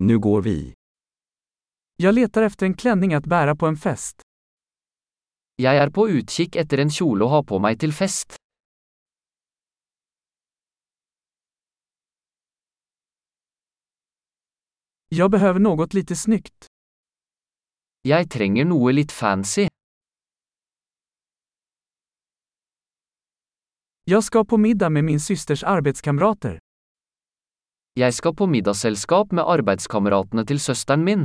Nu går vi. Jag letar efter en klänning att bära på en fest. Jeg er på utkikk etter en kjole å ha på meg til fest. Jag behöver något lite snyggt. Jeg trenger noe litt fancy. Jag ska på middag med min systers arbetskamrater. Jeg skal på middagsselskap med arbeidskameratene til søsteren min.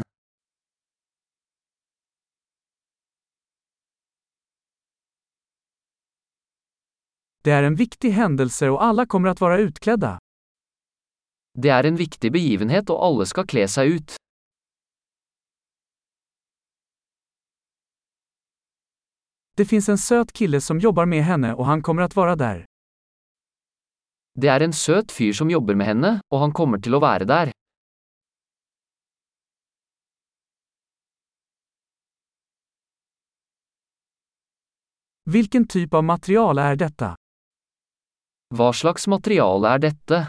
Det är en viktig händelse och alla kommer att vara utklädda. Det er en viktig begivenhet og alle skal kle seg ut. Det finns en söt kille som jobbar med henne och han kommer att vara där. Det er en søt fyr som jobber med henne, og han kommer til å være der. Vilken typ av material är detta? Hva slags materiale er dette?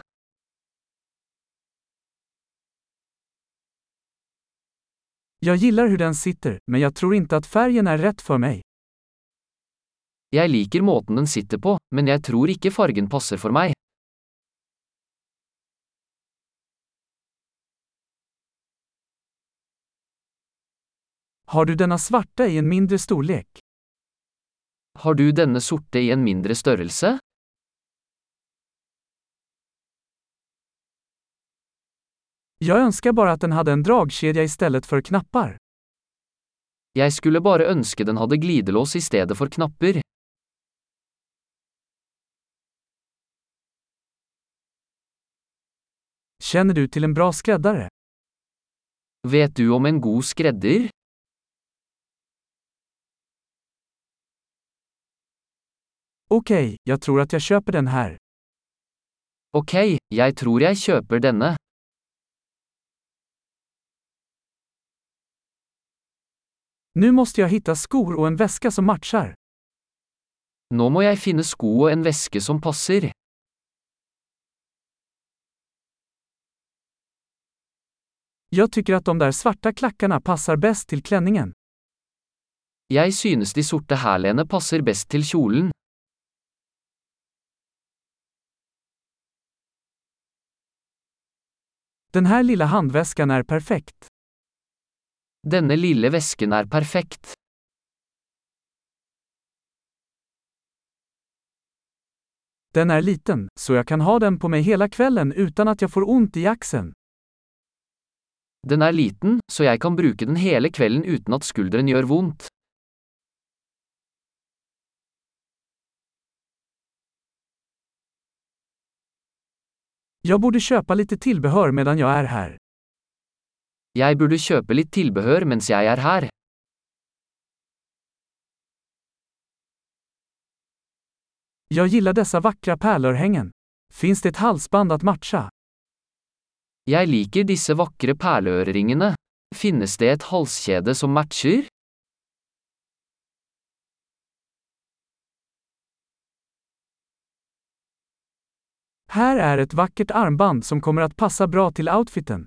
Jag gillar hur den sitter, men jag tror inte att färgen är rätt för mig. Jeg liker måten den sitter på, men jeg tror ikke fargen passer for meg. Har du denna svarta i en mindre storlek? Har du denne sorte i en mindre størrelse? Jag önskar bara att den hade en dragkedja istället för knappar. Jeg skulle bare ønske den hadde glidelås i stedet for knapper. Känner du till en bra skräddare? Vet du om en god skredder? Okej, jag tror att jag köper den här. Ok, jeg tror jeg kjøper denne. Nu måste jag hitta skor och en väska som matchar. Nå må jeg finne sko og en veske som passer. Jag tycker att de där svarta klackarna passar bäst till klänningen. Jeg synes de sorte hælene passer best til kjolen. Den här lilla handväskan är perfekt. Denne lille vesken er perfekt. Den är liten, så jag kan ha den på mig hela kvällen utan att jag får ont i axeln. Den er liten, så jeg kan bruke den hele kvelden uten at skulderen gjør vondt. Jag borde köpa lite tillbehör medan jag är här. Jeg burde kjøpe litt tilbehør mens jeg er her. Jag gillar dessa vackra pärlörhängen. Finns det ett halsband att matcha? Jeg liker disse vakre perleøreringene. Finnes det et halskjede som matcher? Här är ett vackert armband som kommer att passa bra till outfiten.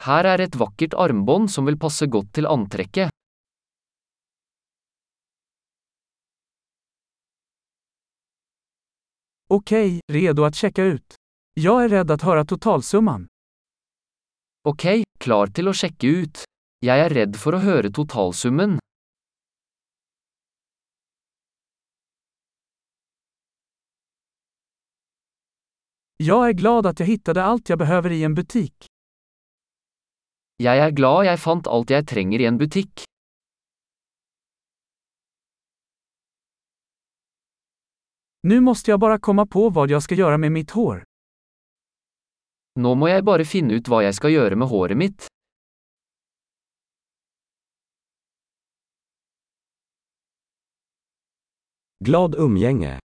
Her er et vakkert armbånd som vil passe godt til antrekket. Okej, redo att checka ut. Jag är rädd att höra totalsumman. Ok, klar til å sjekke ut. Jeg er redd for å høre totalsummen. Jag är glad att jag hittade allt jag behöver i en butik. Jeg er glad jeg fant alt jeg trenger i en butikk. Nu måste jag bara komma på vad jag ska göra med mitt hår. Nå må jeg bare finne ut hva jeg skal gjøre med håret mitt. Glad umgänge.